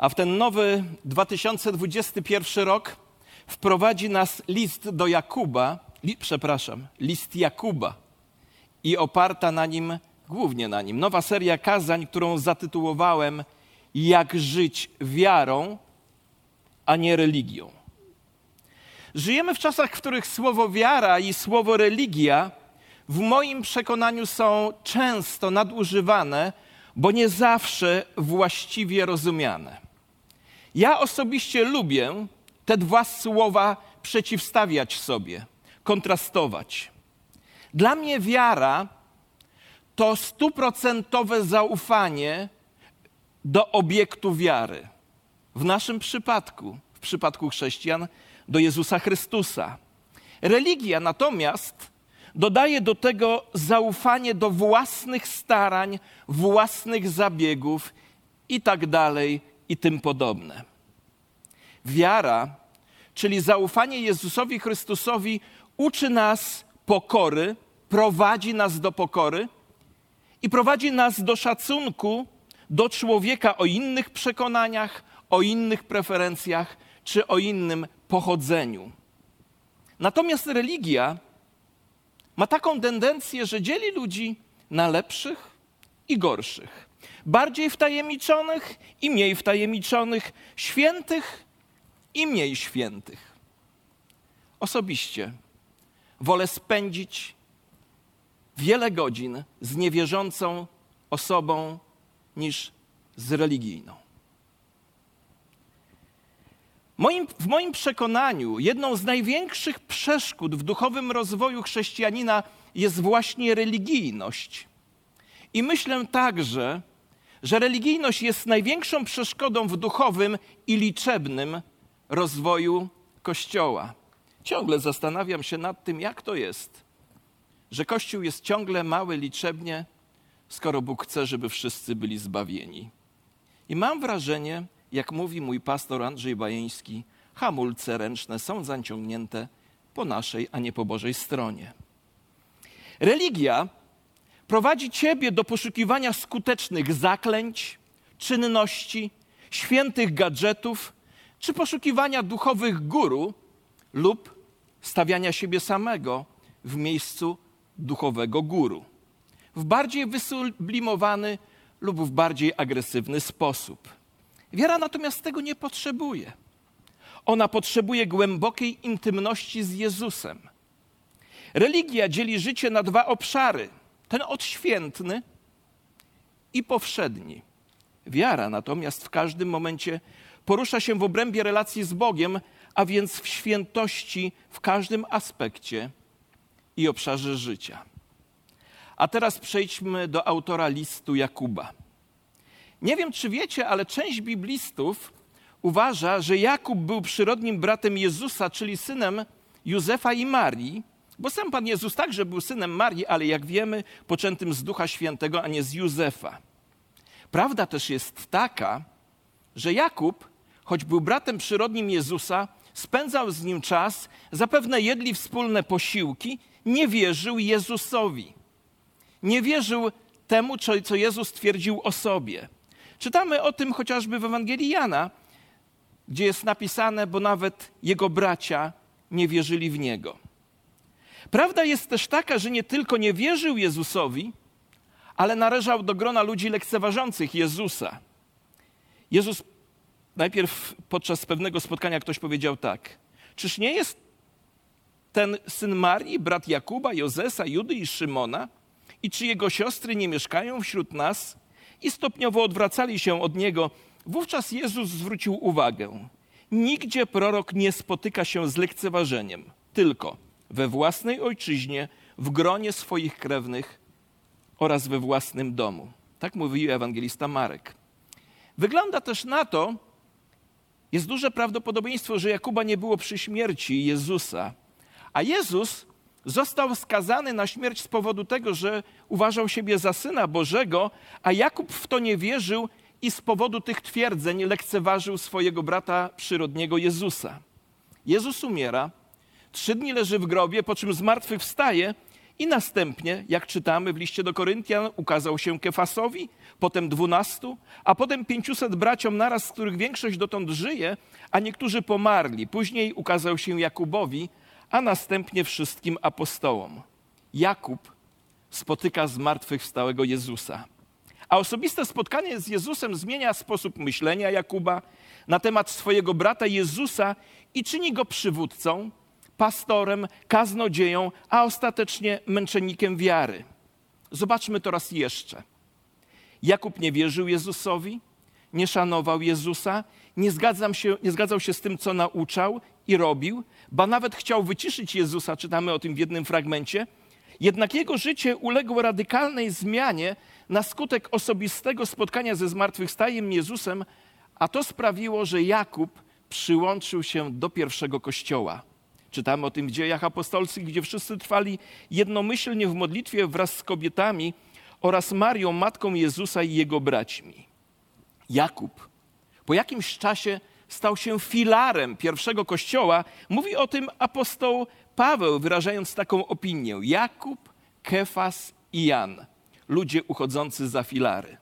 A w ten nowy 2021 rok wprowadzi nas list do Jakuba, li, przepraszam, list Jakuba i oparta na nim, głównie na nim, nowa seria kazań, którą zatytułowałem Jak żyć wiarą, a nie religią. Żyjemy w czasach, w których słowo wiara i słowo religia w moim przekonaniu są często nadużywane, bo nie zawsze właściwie rozumiane. Ja osobiście lubię te dwa słowa przeciwstawiać sobie, kontrastować. Dla mnie wiara to stuprocentowe zaufanie do obiektu wiary. W naszym przypadku, w przypadku chrześcijan, do Jezusa Chrystusa. Religia natomiast dodaje do tego zaufanie do własnych starań, własnych zabiegów i tak dalej i tym podobne. Wiara, czyli zaufanie Jezusowi Chrystusowi, uczy nas pokory, prowadzi nas do pokory i prowadzi nas do szacunku do człowieka o innych przekonaniach, o innych preferencjach czy o innym pochodzeniu. Natomiast religia ma taką tendencję, że dzieli ludzi na lepszych i gorszych, bardziej wtajemniczonych i mniej wtajemniczonych, świętych i mniej świętych. Osobiście wolę spędzić wiele godzin z niewierzącą osobą niż z religijną. Moim, w moim przekonaniu jedną z największych przeszkód w duchowym rozwoju chrześcijanina jest właśnie religijność. I myślę także, że religijność jest największą przeszkodą w duchowym i liczebnym rozwoju Kościoła. Ciągle zastanawiam się nad tym, jak to jest, że Kościół jest ciągle mały liczebnie, skoro Bóg chce, żeby wszyscy byli zbawieni. I mam wrażenie, jak mówi mój pastor Andrzej Bajeński, hamulce ręczne są zaciągnięte po naszej, a nie po Bożej stronie. Religia prowadzi ciebie do poszukiwania skutecznych zaklęć, czynności, świętych gadżetów, czy poszukiwania duchowych guru lub stawiania siebie samego w miejscu duchowego guru. W bardziej wysublimowany lub w bardziej agresywny sposób. Wiara natomiast tego nie potrzebuje. Ona potrzebuje głębokiej intymności z Jezusem. Religia dzieli życie na dwa obszary: ten odświętny i powszedni. Wiara natomiast w każdym momencie porusza się w obrębie relacji z Bogiem, a więc w świętości w każdym aspekcie i obszarze życia. A teraz przejdźmy do autora listu Jakuba. Nie wiem, czy wiecie, ale część biblistów uważa, że Jakub był przyrodnim bratem Jezusa, czyli synem Józefa i Marii, bo sam Pan Jezus także był synem Marii, ale jak wiemy, poczętym z Ducha Świętego, a nie z Józefa. Prawda też jest taka, że Jakub, choć był bratem przyrodnim Jezusa, spędzał z nim czas, zapewne jedli wspólne posiłki, nie wierzył Jezusowi. Nie wierzył temu, co Jezus twierdził o sobie. Czytamy o tym chociażby w Ewangelii Jana, gdzie jest napisane, bo nawet jego bracia nie wierzyli w niego. Prawda jest też taka, że nie tylko nie wierzył Jezusowi, ale należał do grona ludzi lekceważących Jezusa. Jezus najpierw podczas pewnego spotkania ktoś powiedział tak: Czyż nie jest ten syn Marii, brat Jakuba, Jozesa, Judy i Szymona? I czy jego siostry nie mieszkają wśród nas? i stopniowo odwracali się od niego, wówczas Jezus zwrócił uwagę: Nigdzie prorok nie spotyka się z lekceważeniem, tylko we własnej ojczyźnie, w gronie swoich krewnych oraz we własnym domu. Tak mówił ewangelista Marek. Wygląda też na to, jest duże prawdopodobieństwo, że Jakuba nie było przy śmierci Jezusa, a Jezus został skazany na śmierć z powodu tego, że uważał siebie za syna Bożego, a Jakub w to nie wierzył i z powodu tych twierdzeń lekceważył swojego brata przyrodniego Jezusa. Jezus umiera, trzy dni leży w grobie, po czym zmartwychwstaje I następnie, jak czytamy w liście do Koryntian, ukazał się Kefasowi, potem dwunastu, a potem pięciuset braciom naraz, z których większość dotąd żyje, a niektórzy pomarli. Później ukazał się Jakubowi, a następnie wszystkim apostołom. Jakub spotyka zmartwychwstałego Jezusa. A osobiste spotkanie z Jezusem zmienia sposób myślenia Jakuba na temat swojego brata Jezusa i czyni go przywódcą, pastorem, kaznodzieją, a ostatecznie męczennikiem wiary. Zobaczmy to raz jeszcze. Jakub nie wierzył Jezusowi, nie szanował Jezusa, nie, się, nie zgadzał się z tym, co nauczał i robił, ba nawet chciał wyciszyć Jezusa, czytamy o tym w jednym fragmencie. Jednak jego życie uległo radykalnej zmianie na skutek osobistego spotkania ze zmartwychwstajem Jezusem, a to sprawiło, że Jakub przyłączył się do pierwszego kościoła. Czytamy o tym w dziejach apostolskich, gdzie wszyscy trwali jednomyślnie w modlitwie wraz z kobietami oraz Marią, matką Jezusa i jego braćmi. Jakub po jakimś czasie stał się filarem pierwszego kościoła. Mówi o tym apostoł Paweł, wyrażając taką opinię. Jakub, Kefas i Jan, ludzie uchodzący za filary.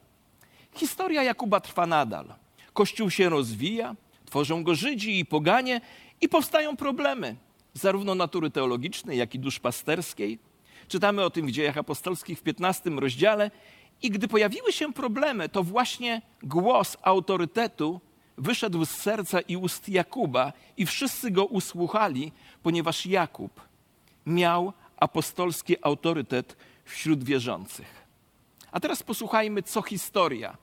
Historia Jakuba trwa nadal. Kościół się rozwija, tworzą go Żydzi i poganie i powstają problemy, zarówno natury teologicznej, jak i duszpasterskiej. Czytamy o tym w dziejach apostolskich w 15 rozdziale. I gdy pojawiły się problemy, to właśnie głos autorytetu wyszedł z serca i ust Jakuba, i wszyscy go usłuchali, ponieważ Jakub miał apostolski autorytet wśród wierzących. A teraz posłuchajmy, co historia,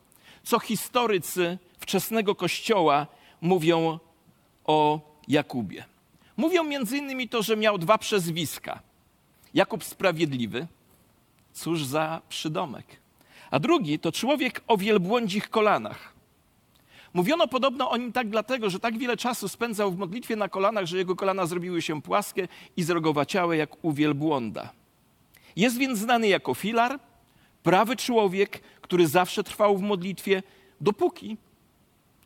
co historycy wczesnego kościoła mówią o Jakubie. Mówią między innymi to, że miał dwa przezwiska. Jakub Sprawiedliwy, cóż za przydomek. A drugi to człowiek o wielbłądzich kolanach. Mówiono podobno o nim tak dlatego, że tak wiele czasu spędzał w modlitwie na kolanach, że jego kolana zrobiły się płaskie i zrogowaciałe jak u wielbłąda. Jest więc znany jako filar, prawy człowiek, który zawsze trwał w modlitwie, dopóki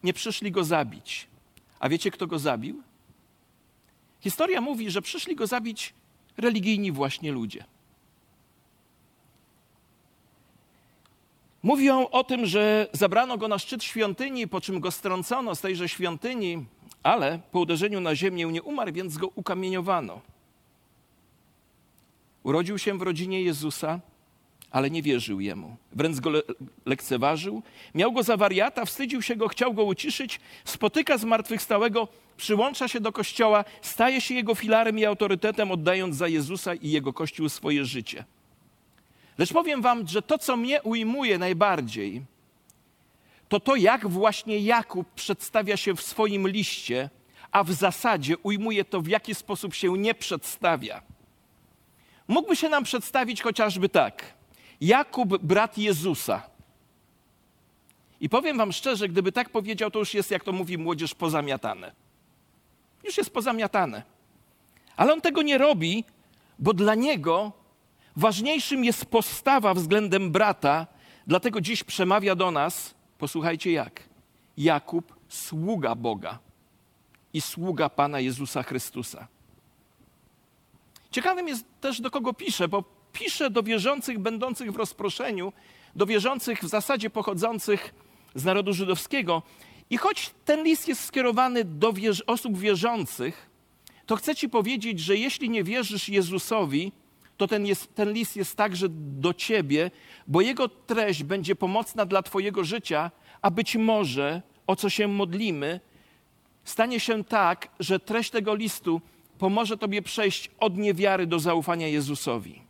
nie przyszli go zabić. A wiecie, kto go zabił? Historia mówi, że przyszli go zabić religijni właśnie ludzie. Mówią o tym, że zabrano go na szczyt świątyni, po czym go strącono z tejże świątyni, ale po uderzeniu na ziemię nie umarł, więc go ukamieniowano. Urodził się w rodzinie Jezusa, ale nie wierzył jemu. Wręcz go le lekceważył. Miał go za wariata, wstydził się go, chciał go uciszyć. Spotyka zmartwychwstałego, przyłącza się do kościoła, staje się jego filarem i autorytetem, oddając za Jezusa i jego kościół swoje życie. Lecz powiem wam, że to, co mnie ujmuje najbardziej, to to, jak właśnie Jakub przedstawia się w swoim liście, a w zasadzie ujmuje to, w jaki sposób się nie przedstawia. Mógłby się nam przedstawić chociażby tak. Jakub, brat Jezusa. I powiem wam szczerze, gdyby tak powiedział, to już jest, jak to mówi młodzież, pozamiatane. Już jest pozamiatane. Ale on tego nie robi, bo dla niego Ważniejszym jest postawa względem brata, dlatego dziś przemawia do nas, posłuchajcie jak, Jakub, sługa Boga i sługa Pana Jezusa Chrystusa. Ciekawym jest też, do kogo pisze, bo pisze do wierzących będących w rozproszeniu, do wierzących w zasadzie pochodzących z narodu żydowskiego. I choć ten list jest skierowany do osób wierzących, to chcę Ci powiedzieć, że jeśli nie wierzysz Jezusowi, to ten, jest, ten list jest także do ciebie, bo jego treść będzie pomocna dla twojego życia, a być może, o co się modlimy, stanie się tak, że treść tego listu pomoże tobie przejść od niewiary do zaufania Jezusowi.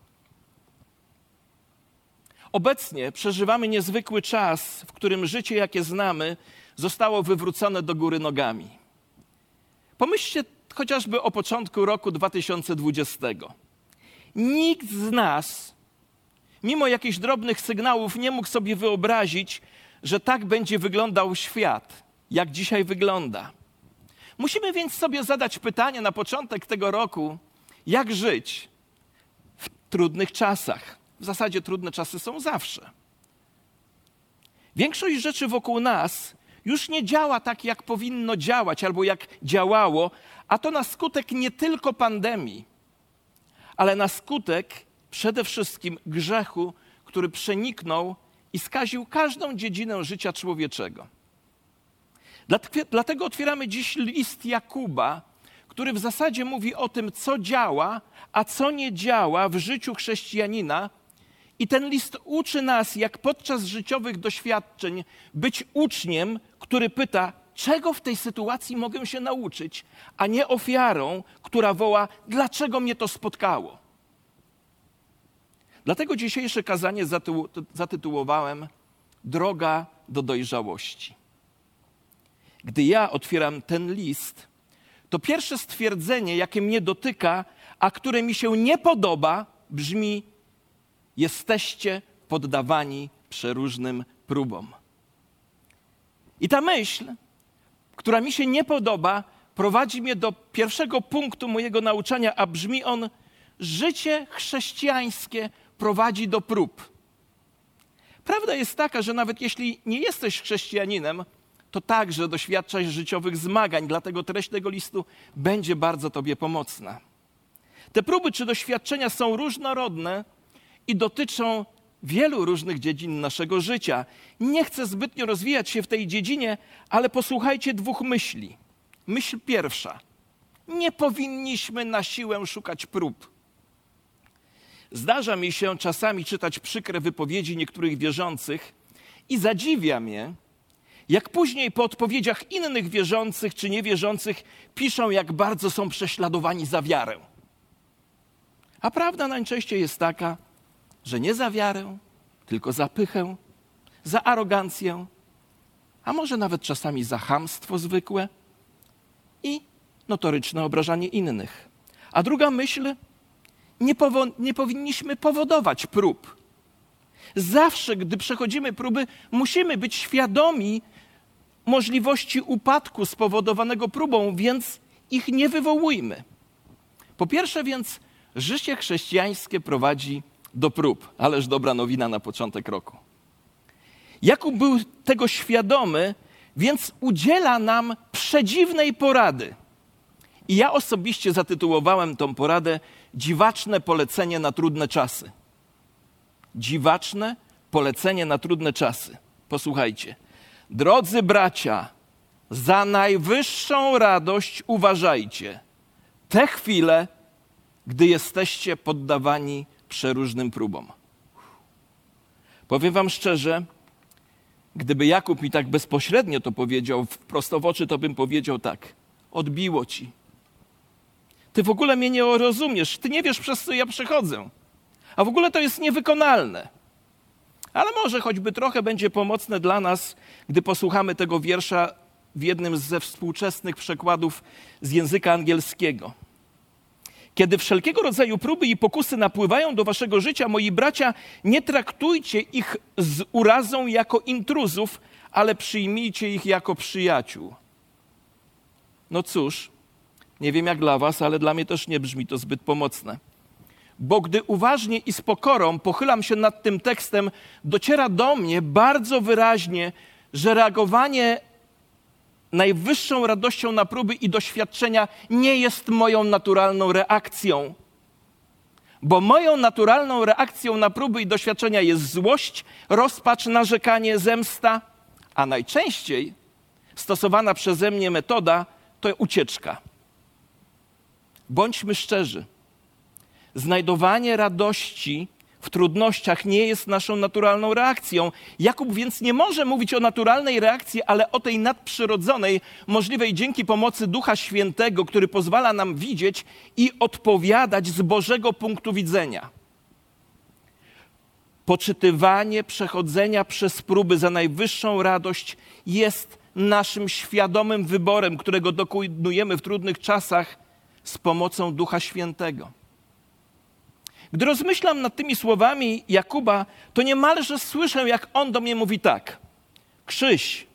Obecnie przeżywamy niezwykły czas, w którym życie, jakie znamy, zostało wywrócone do góry nogami. Pomyślcie chociażby o początku roku 2020. Nikt z nas, mimo jakichś drobnych sygnałów, nie mógł sobie wyobrazić, że tak będzie wyglądał świat, jak dzisiaj wygląda. Musimy więc sobie zadać pytanie na początek tego roku, jak żyć w trudnych czasach. W zasadzie trudne czasy są zawsze. Większość rzeczy wokół nas już nie działa tak, jak powinno działać albo jak działało, a to na skutek nie tylko pandemii, ale na skutek przede wszystkim grzechu, który przeniknął i skaził każdą dziedzinę życia człowieczego. Dlatego otwieramy dziś list Jakuba, który w zasadzie mówi o tym, co działa, a co nie działa w życiu chrześcijanina. I ten list uczy nas, jak podczas życiowych doświadczeń być uczniem, który pyta, czego w tej sytuacji mogę się nauczyć, a nie ofiarą, która woła, dlaczego mnie to spotkało. Dlatego dzisiejsze kazanie zatytułowałem Droga do dojrzałości. Gdy ja otwieram ten list, to pierwsze stwierdzenie, jakie mnie dotyka, a które mi się nie podoba, brzmi: Jesteście poddawani przeróżnym próbom. I ta myśl, która mi się nie podoba, prowadzi mnie do pierwszego punktu mojego nauczania, a brzmi on: Życie chrześcijańskie prowadzi do prób. Prawda jest taka, że nawet jeśli nie jesteś chrześcijaninem, to także doświadczasz życiowych zmagań, dlatego treść tego listu będzie bardzo Tobie pomocna. Te próby czy doświadczenia są różnorodne i dotyczą wielu różnych dziedzin naszego życia. Nie chcę zbytnio rozwijać się w tej dziedzinie, ale posłuchajcie dwóch myśli. Myśl pierwsza. Nie powinniśmy na siłę szukać prób. Zdarza mi się czasami czytać przykre wypowiedzi niektórych wierzących i zadziwia mnie, jak później po odpowiedziach innych wierzących czy niewierzących piszą, jak bardzo są prześladowani za wiarę. A prawda najczęściej jest taka, że nie za wiarę, tylko za pychę, za arogancję, a może nawet czasami za hamstwo zwykłe i notoryczne obrażanie innych. A druga myśl, nie, nie powinniśmy powodować prób. Zawsze, gdy przechodzimy próby, musimy być świadomi możliwości upadku spowodowanego próbą, więc ich nie wywołujmy. Po pierwsze więc, życie chrześcijańskie prowadzi do prób. Ależ dobra nowina na początek roku. Jakub był tego świadomy, więc udziela nam przedziwnej porady. I ja osobiście zatytułowałem tą poradę Dziwaczne polecenie na trudne czasy. Dziwaczne polecenie na trudne czasy. Posłuchajcie. Drodzy bracia, za najwyższą radość uważajcie te chwile, gdy jesteście poddawani przeróżnym próbom. Powiem Wam szczerze, gdyby Jakub mi tak bezpośrednio to powiedział, prosto w oczy, to bym powiedział tak: odbiło ci. Ty w ogóle mnie nie rozumiesz, ty nie wiesz, przez co ja przechodzę. A w ogóle to jest niewykonalne. Ale może choćby trochę będzie pomocne dla nas, gdy posłuchamy tego wiersza w jednym ze współczesnych przekładów z języka angielskiego. Kiedy wszelkiego rodzaju próby i pokusy napływają do waszego życia, moi bracia, nie traktujcie ich z urazą jako intruzów, ale przyjmijcie ich jako przyjaciół. No cóż, nie wiem jak dla was, ale dla mnie też nie brzmi to zbyt pomocne. Bo gdy uważnie i z pokorą pochylam się nad tym tekstem, dociera do mnie bardzo wyraźnie, że reagowanie najwyższą radością na próby i doświadczenia nie jest moją naturalną reakcją. Bo moją naturalną reakcją na próby i doświadczenia jest złość, rozpacz, narzekanie, zemsta, a najczęściej stosowana przeze mnie metoda to ucieczka. Bądźmy szczerzy. Znajdowanie radości w trudnościach nie jest naszą naturalną reakcją. Jakub więc nie może mówić o naturalnej reakcji, ale o tej nadprzyrodzonej, możliwej dzięki pomocy Ducha Świętego, który pozwala nam widzieć i odpowiadać z Bożego punktu widzenia. Poczytywanie przechodzenia przez próby za najwyższą radość jest naszym świadomym wyborem, którego dokonujemy w trudnych czasach z pomocą Ducha Świętego. Gdy rozmyślam nad tymi słowami Jakuba, to niemalże słyszę, jak on do mnie mówi tak: Krzyś,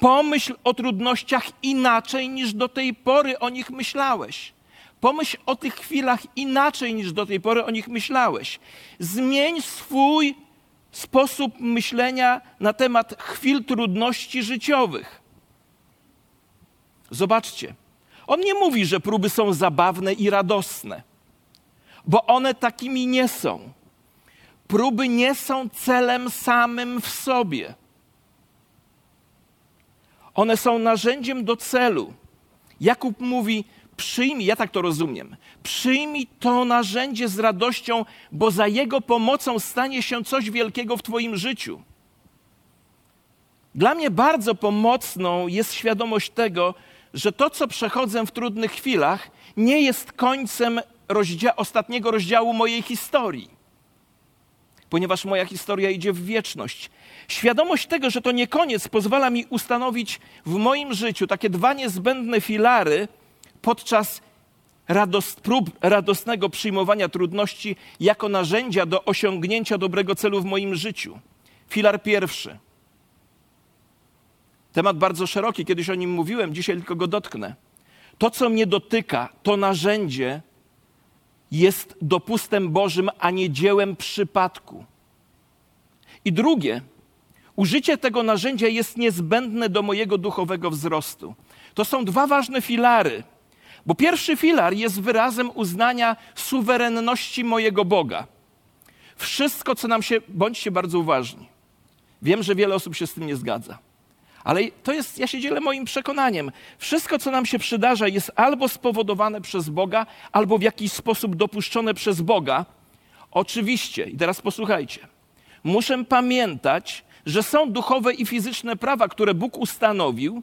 pomyśl o trudnościach inaczej niż do tej pory o nich myślałeś. Pomyśl o tych chwilach inaczej niż do tej pory o nich myślałeś. Zmień swój sposób myślenia na temat chwil trudności życiowych. Zobaczcie, on nie mówi, że próby są zabawne i radosne. Bo one takimi nie są. Próby nie są celem samym w sobie. One są narzędziem do celu. Jakub mówi: Przyjmij, ja tak to rozumiem, przyjmij to narzędzie z radością, bo za jego pomocą stanie się coś wielkiego w Twoim życiu. Dla mnie bardzo pomocną jest świadomość tego, że to, co przechodzę w trudnych chwilach, nie jest końcem rozdzia ostatniego rozdziału mojej historii, ponieważ moja historia idzie w wieczność. Świadomość tego, że to nie koniec, pozwala mi ustanowić w moim życiu takie dwa niezbędne filary podczas radost, prób radosnego przyjmowania trudności jako narzędzia do osiągnięcia dobrego celu w moim życiu. Filar pierwszy. Temat bardzo szeroki, kiedyś o nim mówiłem, dzisiaj tylko go dotknę. To, co mnie dotyka, to narzędzie jest dopustem Bożym, a nie dziełem przypadku. I drugie, użycie tego narzędzia jest niezbędne do mojego duchowego wzrostu. To są dwa ważne filary, bo pierwszy filar jest wyrazem uznania suwerenności mojego Boga. Wszystko, co nam się, bądźcie bardzo uważni. Wiem, że wiele osób się z tym nie zgadza. Ale to jest, ja się dzielę moim przekonaniem. Wszystko, co nam się przydarza, jest albo spowodowane przez Boga, albo w jakiś sposób dopuszczone przez Boga. Oczywiście, i teraz posłuchajcie, muszę pamiętać, że są duchowe i fizyczne prawa, które Bóg ustanowił,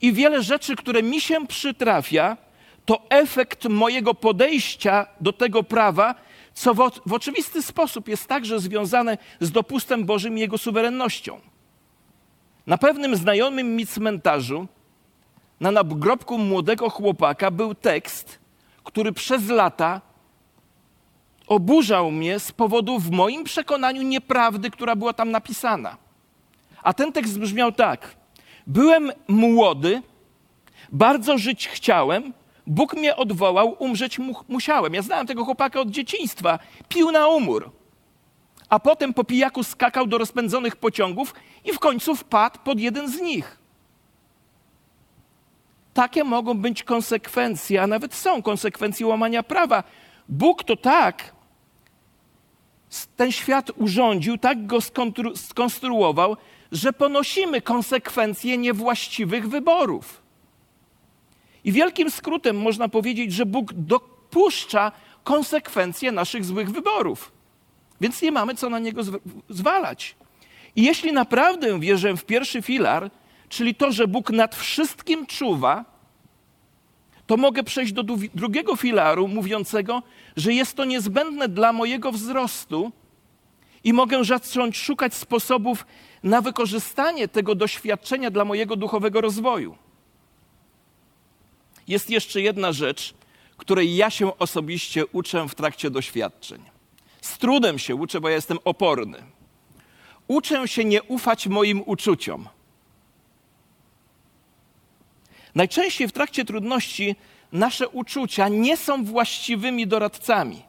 i wiele rzeczy, które mi się przytrafia, to efekt mojego podejścia do tego prawa, co w, w oczywisty sposób jest także związane z dopustem Bożym i Jego suwerennością. Na pewnym znajomym mi cmentarzu, na nagrobku młodego chłopaka, był tekst, który przez lata oburzał mnie z powodu, w moim przekonaniu, nieprawdy, która była tam napisana. A ten tekst brzmiał tak: Byłem młody, bardzo żyć chciałem, Bóg mnie odwołał, umrzeć mu musiałem. Ja znałem tego chłopaka od dzieciństwa, pił na umór a potem po pijaku skakał do rozpędzonych pociągów i w końcu wpadł pod jeden z nich. Takie mogą być konsekwencje, a nawet są konsekwencje łamania prawa. Bóg to tak ten świat urządził, tak go skonstruował, że ponosimy konsekwencje niewłaściwych wyborów. I wielkim skrótem można powiedzieć, że Bóg dopuszcza konsekwencje naszych złych wyborów. Więc nie mamy co na niego zwalać. I jeśli naprawdę wierzę w pierwszy filar, czyli to, że Bóg nad wszystkim czuwa, to mogę przejść do drugiego filaru, mówiącego, że jest to niezbędne dla mojego wzrostu i mogę zacząć szukać sposobów na wykorzystanie tego doświadczenia dla mojego duchowego rozwoju. Jest jeszcze jedna rzecz, której ja się osobiście uczę w trakcie doświadczeń. Z trudem się uczę, bo ja jestem oporny. Uczę się nie ufać moim uczuciom. Najczęściej w trakcie trudności nasze uczucia nie są właściwymi doradcami.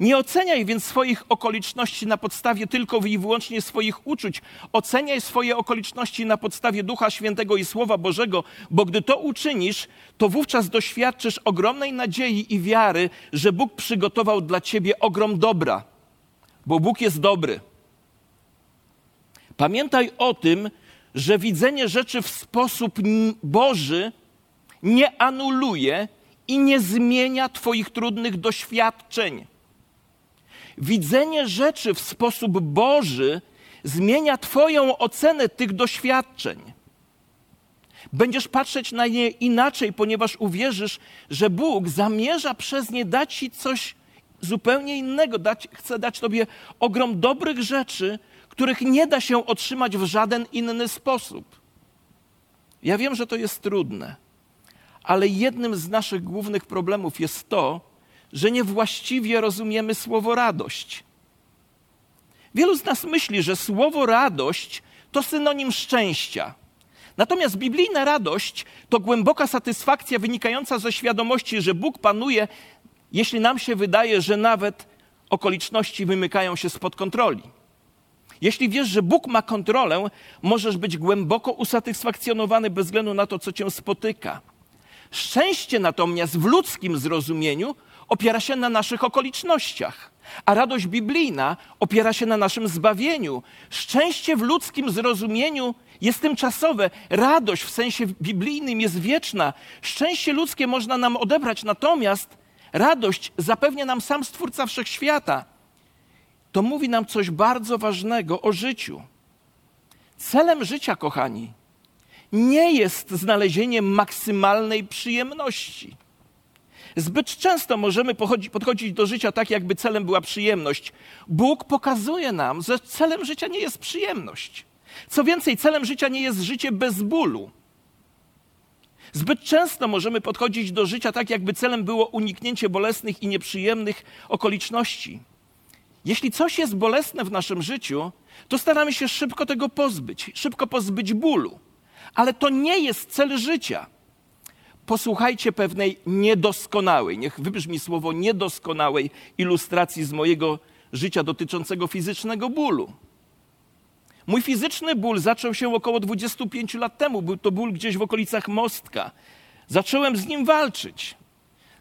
Nie oceniaj więc swoich okoliczności na podstawie tylko i wyłącznie swoich uczuć. Oceniaj swoje okoliczności na podstawie Ducha Świętego i Słowa Bożego, bo gdy to uczynisz, to wówczas doświadczysz ogromnej nadziei i wiary, że Bóg przygotował dla ciebie ogrom dobra, bo Bóg jest dobry. Pamiętaj o tym, że widzenie rzeczy w sposób Boży nie anuluje i nie zmienia Twoich trudnych doświadczeń. Widzenie rzeczy w sposób Boży zmienia Twoją ocenę tych doświadczeń. Będziesz patrzeć na nie inaczej, ponieważ uwierzysz, że Bóg zamierza przez nie dać Ci coś zupełnie innego. Dać, chce dać Tobie ogrom dobrych rzeczy, których nie da się otrzymać w żaden inny sposób. Ja wiem, że to jest trudne, ale jednym z naszych głównych problemów jest to, że niewłaściwie rozumiemy słowo radość. Wielu z nas myśli, że słowo radość to synonim szczęścia. Natomiast biblijna radość to głęboka satysfakcja wynikająca ze świadomości, że Bóg panuje, jeśli nam się wydaje, że nawet okoliczności wymykają się spod kontroli. Jeśli wiesz, że Bóg ma kontrolę, możesz być głęboko usatysfakcjonowany bez względu na to, co cię spotyka. Szczęście natomiast w ludzkim zrozumieniu opiera się na naszych okolicznościach, a radość biblijna opiera się na naszym zbawieniu. Szczęście w ludzkim zrozumieniu jest tymczasowe, radość w sensie biblijnym jest wieczna. Szczęście ludzkie można nam odebrać, natomiast radość zapewnia nam sam Stwórca Wszechświata. To mówi nam coś bardzo ważnego o życiu. Celem życia, kochani, nie jest znalezienie maksymalnej przyjemności. Zbyt często możemy podchodzić do życia tak, jakby celem była przyjemność. Bóg pokazuje nam, że celem życia nie jest przyjemność. Co więcej, celem życia nie jest życie bez bólu. Zbyt często możemy podchodzić do życia tak, jakby celem było uniknięcie bolesnych i nieprzyjemnych okoliczności. Jeśli coś jest bolesne w naszym życiu, to staramy się szybko tego pozbyć, szybko pozbyć bólu. Ale to nie jest cel życia. Posłuchajcie pewnej niedoskonałej, niech wybrzmi słowo niedoskonałej ilustracji z mojego życia dotyczącego fizycznego bólu. Mój fizyczny ból zaczął się około 25 lat temu. Był to ból gdzieś w okolicach mostka. Zacząłem z nim walczyć.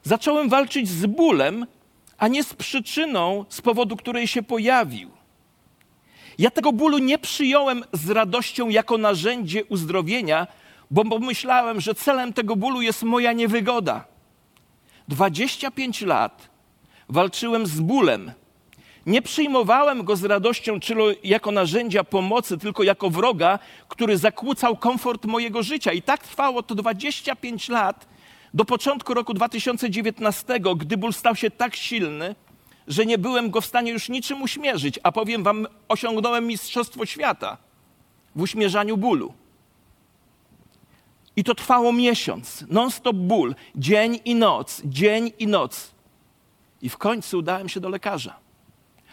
Zacząłem walczyć z bólem, a nie z przyczyną, z powodu której się pojawił. Ja tego bólu nie przyjąłem z radością jako narzędzie uzdrowienia, bo pomyślałem, że celem tego bólu jest moja niewygoda. 25 lat walczyłem z bólem. Nie przyjmowałem go z radością, czyli jako narzędzia pomocy, tylko jako wroga, który zakłócał komfort mojego życia. I tak trwało to 25 lat do początku roku 2019, gdy ból stał się tak silny, że nie byłem go w stanie już niczym uśmierzyć, a powiem wam, osiągnąłem mistrzostwo świata w uśmierzaniu bólu. I to trwało miesiąc, non-stop ból, dzień i noc, dzień i noc. I w końcu udałem się do lekarza.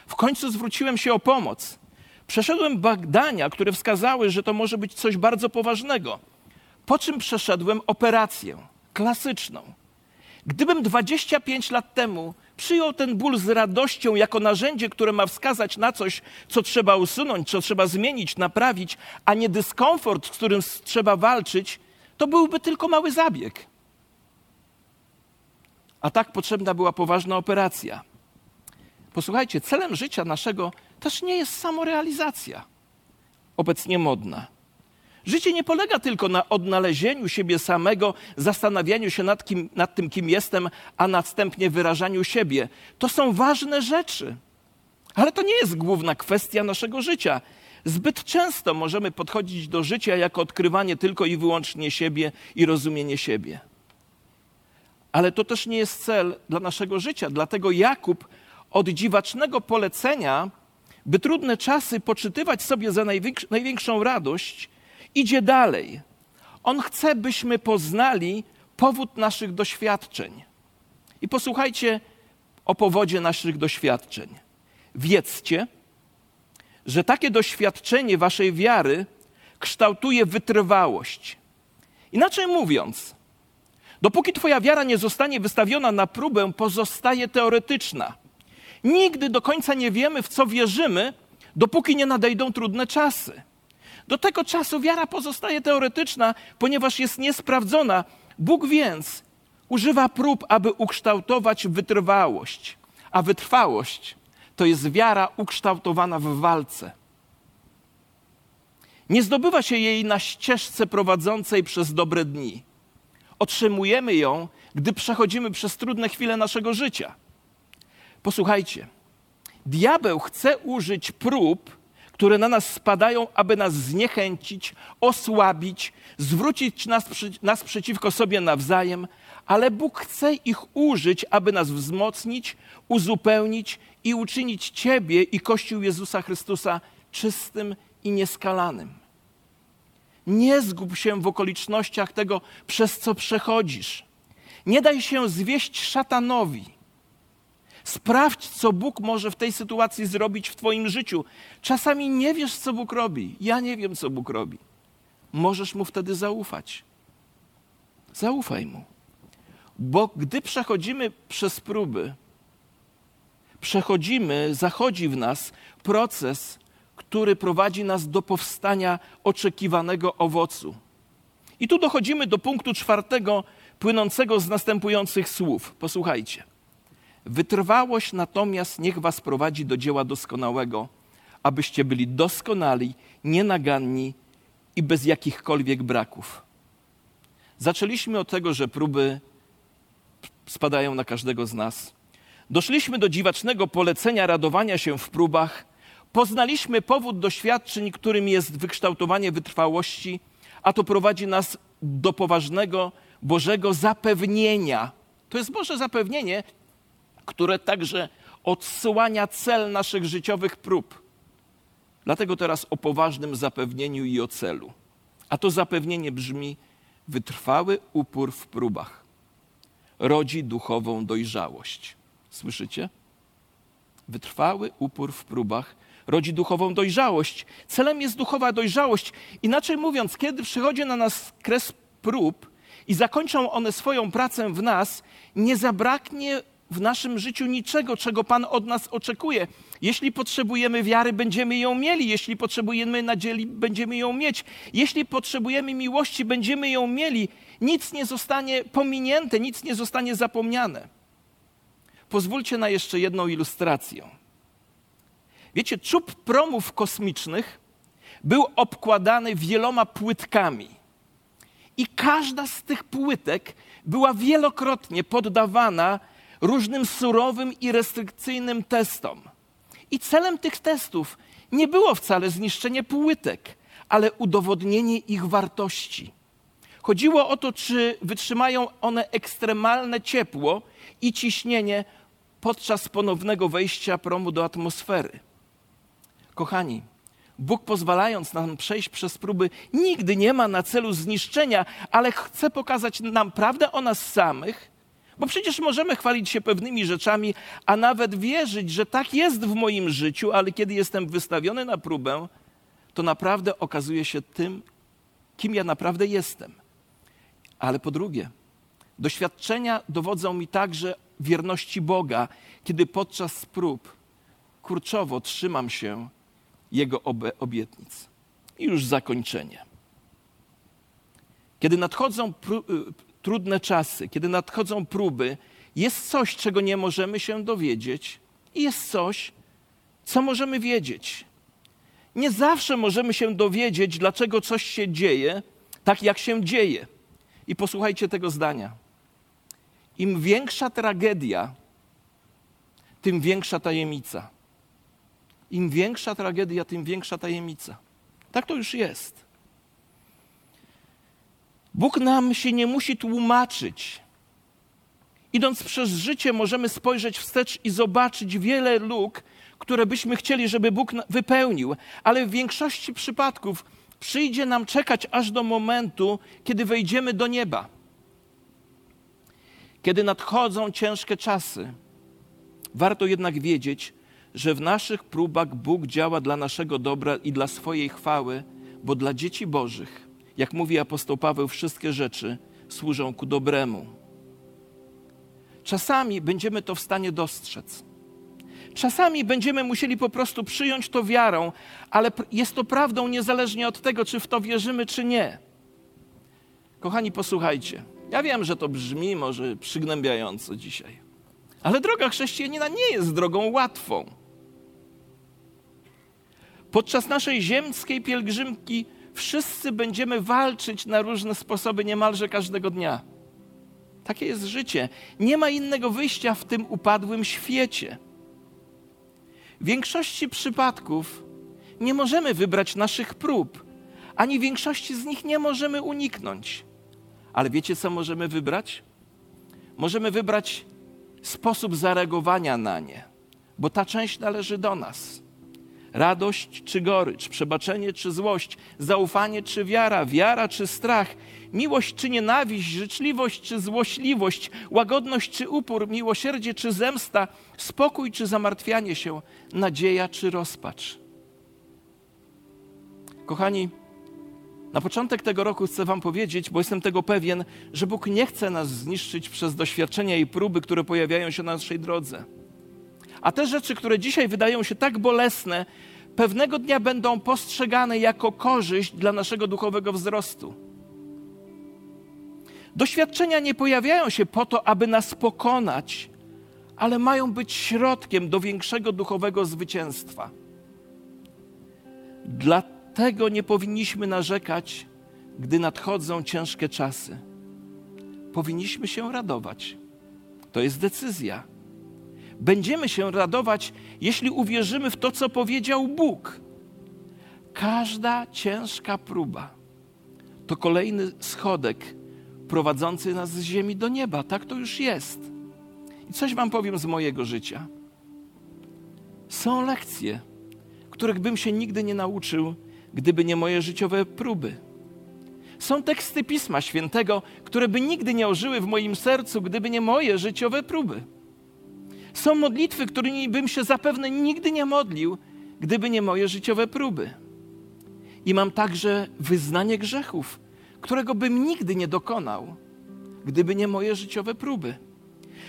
W końcu zwróciłem się o pomoc. Przeszedłem badania, które wskazały, że to może być coś bardzo poważnego. Po czym przeszedłem operację klasyczną. Gdybym 25 lat temu przyjął ten ból z radością jako narzędzie, które ma wskazać na coś, co trzeba usunąć, co trzeba zmienić, naprawić, a nie dyskomfort, z którym trzeba walczyć, to byłby tylko mały zabieg. A tak potrzebna była poważna operacja. Posłuchajcie, celem życia naszego też nie jest samorealizacja, obecnie modna. Życie nie polega tylko na odnalezieniu siebie samego, zastanawianiu się nad, kim, nad tym, kim jestem, a następnie wyrażaniu siebie. To są ważne rzeczy, ale to nie jest główna kwestia naszego życia. Zbyt często możemy podchodzić do życia jako odkrywanie tylko i wyłącznie siebie i rozumienie siebie. Ale to też nie jest cel dla naszego życia. Dlatego Jakub od dziwacznego polecenia, by trudne czasy poczytywać sobie za największą radość, idzie dalej. On chce, byśmy poznali powód naszych doświadczeń. I posłuchajcie o powodzie naszych doświadczeń. Wiedzcie, że takie doświadczenie waszej wiary kształtuje wytrwałość. Inaczej mówiąc, dopóki Twoja wiara nie zostanie wystawiona na próbę, pozostaje teoretyczna. Nigdy do końca nie wiemy, w co wierzymy, dopóki nie nadejdą trudne czasy. Do tego czasu wiara pozostaje teoretyczna, ponieważ jest niesprawdzona. Bóg więc używa prób, aby ukształtować wytrwałość, a wytrwałość to jest wiara ukształtowana w walce. Nie zdobywa się jej na ścieżce prowadzącej przez dobre dni. Otrzymujemy ją, gdy przechodzimy przez trudne chwile naszego życia. Posłuchajcie, diabeł chce użyć prób, które na nas spadają, aby nas zniechęcić, osłabić, zwrócić nas, nas przeciwko sobie nawzajem, ale Bóg chce ich użyć, aby nas wzmocnić, uzupełnić i uczynić Ciebie i Kościół Jezusa Chrystusa czystym i nieskalanym. Nie zgub się w okolicznościach tego, przez co przechodzisz. Nie daj się zwieść szatanowi. Sprawdź, co Bóg może w tej sytuacji zrobić w Twoim życiu. Czasami nie wiesz, co Bóg robi. Ja nie wiem, co Bóg robi. Możesz mu wtedy zaufać. Zaufaj mu. Bo gdy przechodzimy przez próby, przechodzimy, zachodzi w nas proces, który prowadzi nas do powstania oczekiwanego owocu. I tu dochodzimy do punktu czwartego, płynącego z następujących słów. Posłuchajcie. Wytrwałość natomiast niech was prowadzi do dzieła doskonałego, abyście byli doskonali, nienaganni i bez jakichkolwiek braków. Zaczęliśmy od tego, że próby spadają na każdego z nas. Doszliśmy do dziwacznego polecenia radowania się w próbach. Poznaliśmy powód doświadczeń, którym jest wykształtowanie wytrwałości, a to prowadzi nas do poważnego Bożego zapewnienia. To jest Boże zapewnienie, które także odsłania cel naszych życiowych prób. Dlatego teraz o poważnym zapewnieniu i o celu. A to zapewnienie brzmi: wytrwały upór w próbach rodzi duchową dojrzałość. Słyszycie? Wytrwały upór w próbach rodzi duchową dojrzałość. Celem jest duchowa dojrzałość. Inaczej mówiąc, kiedy przychodzi na nas kres prób i zakończą one swoją pracę w nas, nie zabraknie w naszym życiu niczego, czego Pan od nas oczekuje. Jeśli potrzebujemy wiary, będziemy ją mieli. Jeśli potrzebujemy nadziei, będziemy ją mieć. Jeśli potrzebujemy miłości, będziemy ją mieli. Nic nie zostanie pominięte, nic nie zostanie zapomniane. Pozwólcie na jeszcze jedną ilustrację. Wiecie, czub promów kosmicznych był obkładany wieloma płytkami. I każda z tych płytek była wielokrotnie poddawana różnym surowym i restrykcyjnym testom. I celem tych testów nie było wcale zniszczenie płytek, ale udowodnienie ich wartości. Chodziło o to, czy wytrzymają one ekstremalne ciepło i ciśnienie podczas ponownego wejścia promu do atmosfery. Kochani, Bóg pozwalając nam przejść przez próby, nigdy nie ma na celu zniszczenia, ale chce pokazać nam prawdę o nas samych bo przecież możemy chwalić się pewnymi rzeczami, a nawet wierzyć, że tak jest w moim życiu, ale kiedy jestem wystawiony na próbę, to naprawdę okazuje się tym, kim ja naprawdę jestem. Ale po drugie, doświadczenia dowodzą mi także wierności Boga, kiedy podczas prób kurczowo trzymam się Jego obietnic. I już zakończenie. Kiedy nadchodzą trudne czasy, kiedy nadchodzą próby, jest coś, czego nie możemy się dowiedzieć, i jest coś, co możemy wiedzieć. Nie zawsze możemy się dowiedzieć, dlaczego coś się dzieje tak, jak się dzieje. I posłuchajcie tego zdania. Im większa tragedia, tym większa tajemnica. Im większa tragedia, tym większa tajemnica. Tak to już jest. Bóg nam się nie musi tłumaczyć. Idąc przez życie, możemy spojrzeć wstecz i zobaczyć wiele luk, które byśmy chcieli, żeby Bóg wypełnił, ale w większości przypadków przyjdzie nam czekać aż do momentu, kiedy wejdziemy do nieba. Kiedy nadchodzą ciężkie czasy, warto jednak wiedzieć, że w naszych próbach Bóg działa dla naszego dobra i dla swojej chwały, bo dla dzieci Bożych jak mówi apostoł Paweł, wszystkie rzeczy służą ku dobremu. Czasami będziemy to w stanie dostrzec. Czasami będziemy musieli po prostu przyjąć to wiarą, ale jest to prawdą niezależnie od tego, czy w to wierzymy, czy nie. Kochani, posłuchajcie. Ja wiem, że to brzmi może przygnębiająco dzisiaj, ale droga chrześcijanina nie jest drogą łatwą. Podczas naszej ziemskiej pielgrzymki wszyscy będziemy walczyć na różne sposoby niemalże każdego dnia. Takie jest życie. Nie ma innego wyjścia w tym upadłym świecie. W większości przypadków nie możemy wybrać naszych prób, ani większości z nich nie możemy uniknąć. Ale wiecie, co możemy wybrać? Możemy wybrać sposób zareagowania na nie, bo ta część należy do nas radość czy gorycz, przebaczenie czy złość, zaufanie czy wiara, wiara czy strach, miłość czy nienawiść, życzliwość czy złośliwość, łagodność czy upór, miłosierdzie czy zemsta, spokój czy zamartwianie się, nadzieja czy rozpacz. Kochani, na początek tego roku chcę Wam powiedzieć, bo jestem tego pewien, że Bóg nie chce nas zniszczyć przez doświadczenia i próby, które pojawiają się na naszej drodze. A te rzeczy, które dzisiaj wydają się tak bolesne, pewnego dnia będą postrzegane jako korzyść dla naszego duchowego wzrostu. Doświadczenia nie pojawiają się po to, aby nas pokonać, ale mają być środkiem do większego duchowego zwycięstwa. Dlatego nie powinniśmy narzekać, gdy nadchodzą ciężkie czasy. Powinniśmy się radować. To jest decyzja. Będziemy się radować, jeśli uwierzymy w to, co powiedział Bóg. Każda ciężka próba to kolejny schodek prowadzący nas z ziemi do nieba. Tak to już jest. I coś Wam powiem z mojego życia. Są lekcje, których bym się nigdy nie nauczył, gdyby nie moje życiowe próby. Są teksty Pisma Świętego, które by nigdy nie ożyły w moim sercu, gdyby nie moje życiowe próby. Są modlitwy, którymi bym się zapewne nigdy nie modlił, gdyby nie moje życiowe próby. I mam także wyznanie grzechów, którego bym nigdy nie dokonał, gdyby nie moje życiowe próby.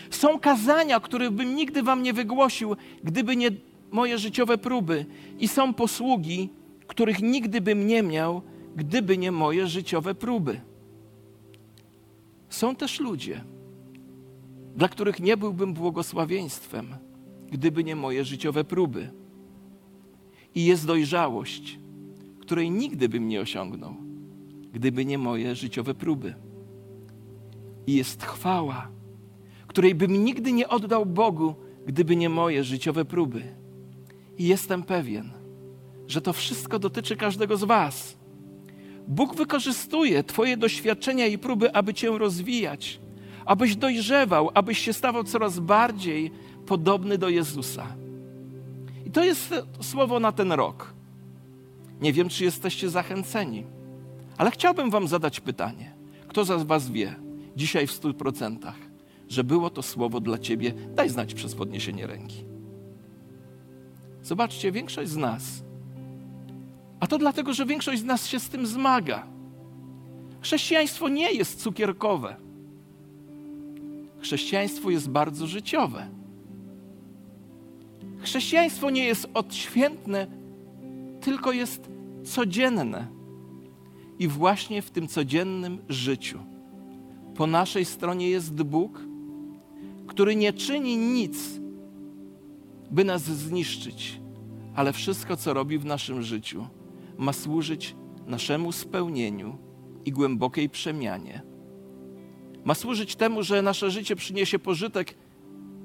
Są kazania, których bym nigdy wam nie wygłosił, gdyby nie moje życiowe próby. I są posługi, których nigdy bym nie miał, gdyby nie moje życiowe próby. Są też ludzie, dla których nie byłbym błogosławieństwem, gdyby nie moje życiowe próby. I jest dojrzałość, której nigdy bym nie osiągnął, gdyby nie moje życiowe próby. I jest chwała, której bym nigdy nie oddał Bogu, gdyby nie moje życiowe próby. I jestem pewien, że to wszystko dotyczy każdego z Was. Bóg wykorzystuje Twoje doświadczenia i próby, aby Cię rozwijać, abyś dojrzewał, abyś się stawał coraz bardziej podobny do Jezusa. I to jest słowo na ten rok. Nie wiem, czy jesteście zachęceni, ale chciałbym Wam zadać pytanie. Kto z Was wie dzisiaj w stu procentach, że było to słowo dla Ciebie? Daj znać przez podniesienie ręki. Zobaczcie, większość z nas, a to dlatego, że większość z nas się z tym zmaga. Chrześcijaństwo nie jest cukierkowe. Chrześcijaństwo jest bardzo życiowe. Chrześcijaństwo nie jest odświętne, tylko jest codzienne. I właśnie w tym codziennym życiu po naszej stronie jest Bóg, który nie czyni nic, by nas zniszczyć, ale wszystko, co robi w naszym życiu, ma służyć naszemu spełnieniu i głębokiej przemianie. Ma służyć temu, że nasze życie przyniesie pożytek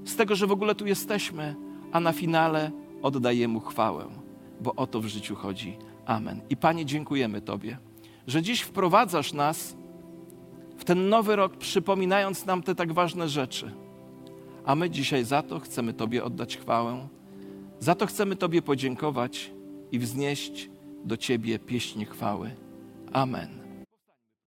z tego, że w ogóle tu jesteśmy, a na finale oddaje Mu chwałę, bo o to w życiu chodzi. Amen. I Panie, dziękujemy Tobie, że dziś wprowadzasz nas w ten nowy rok, przypominając nam te tak ważne rzeczy. A my dzisiaj za to chcemy Tobie oddać chwałę, za to chcemy Tobie podziękować i wznieść do Ciebie pieśń chwały. Amen.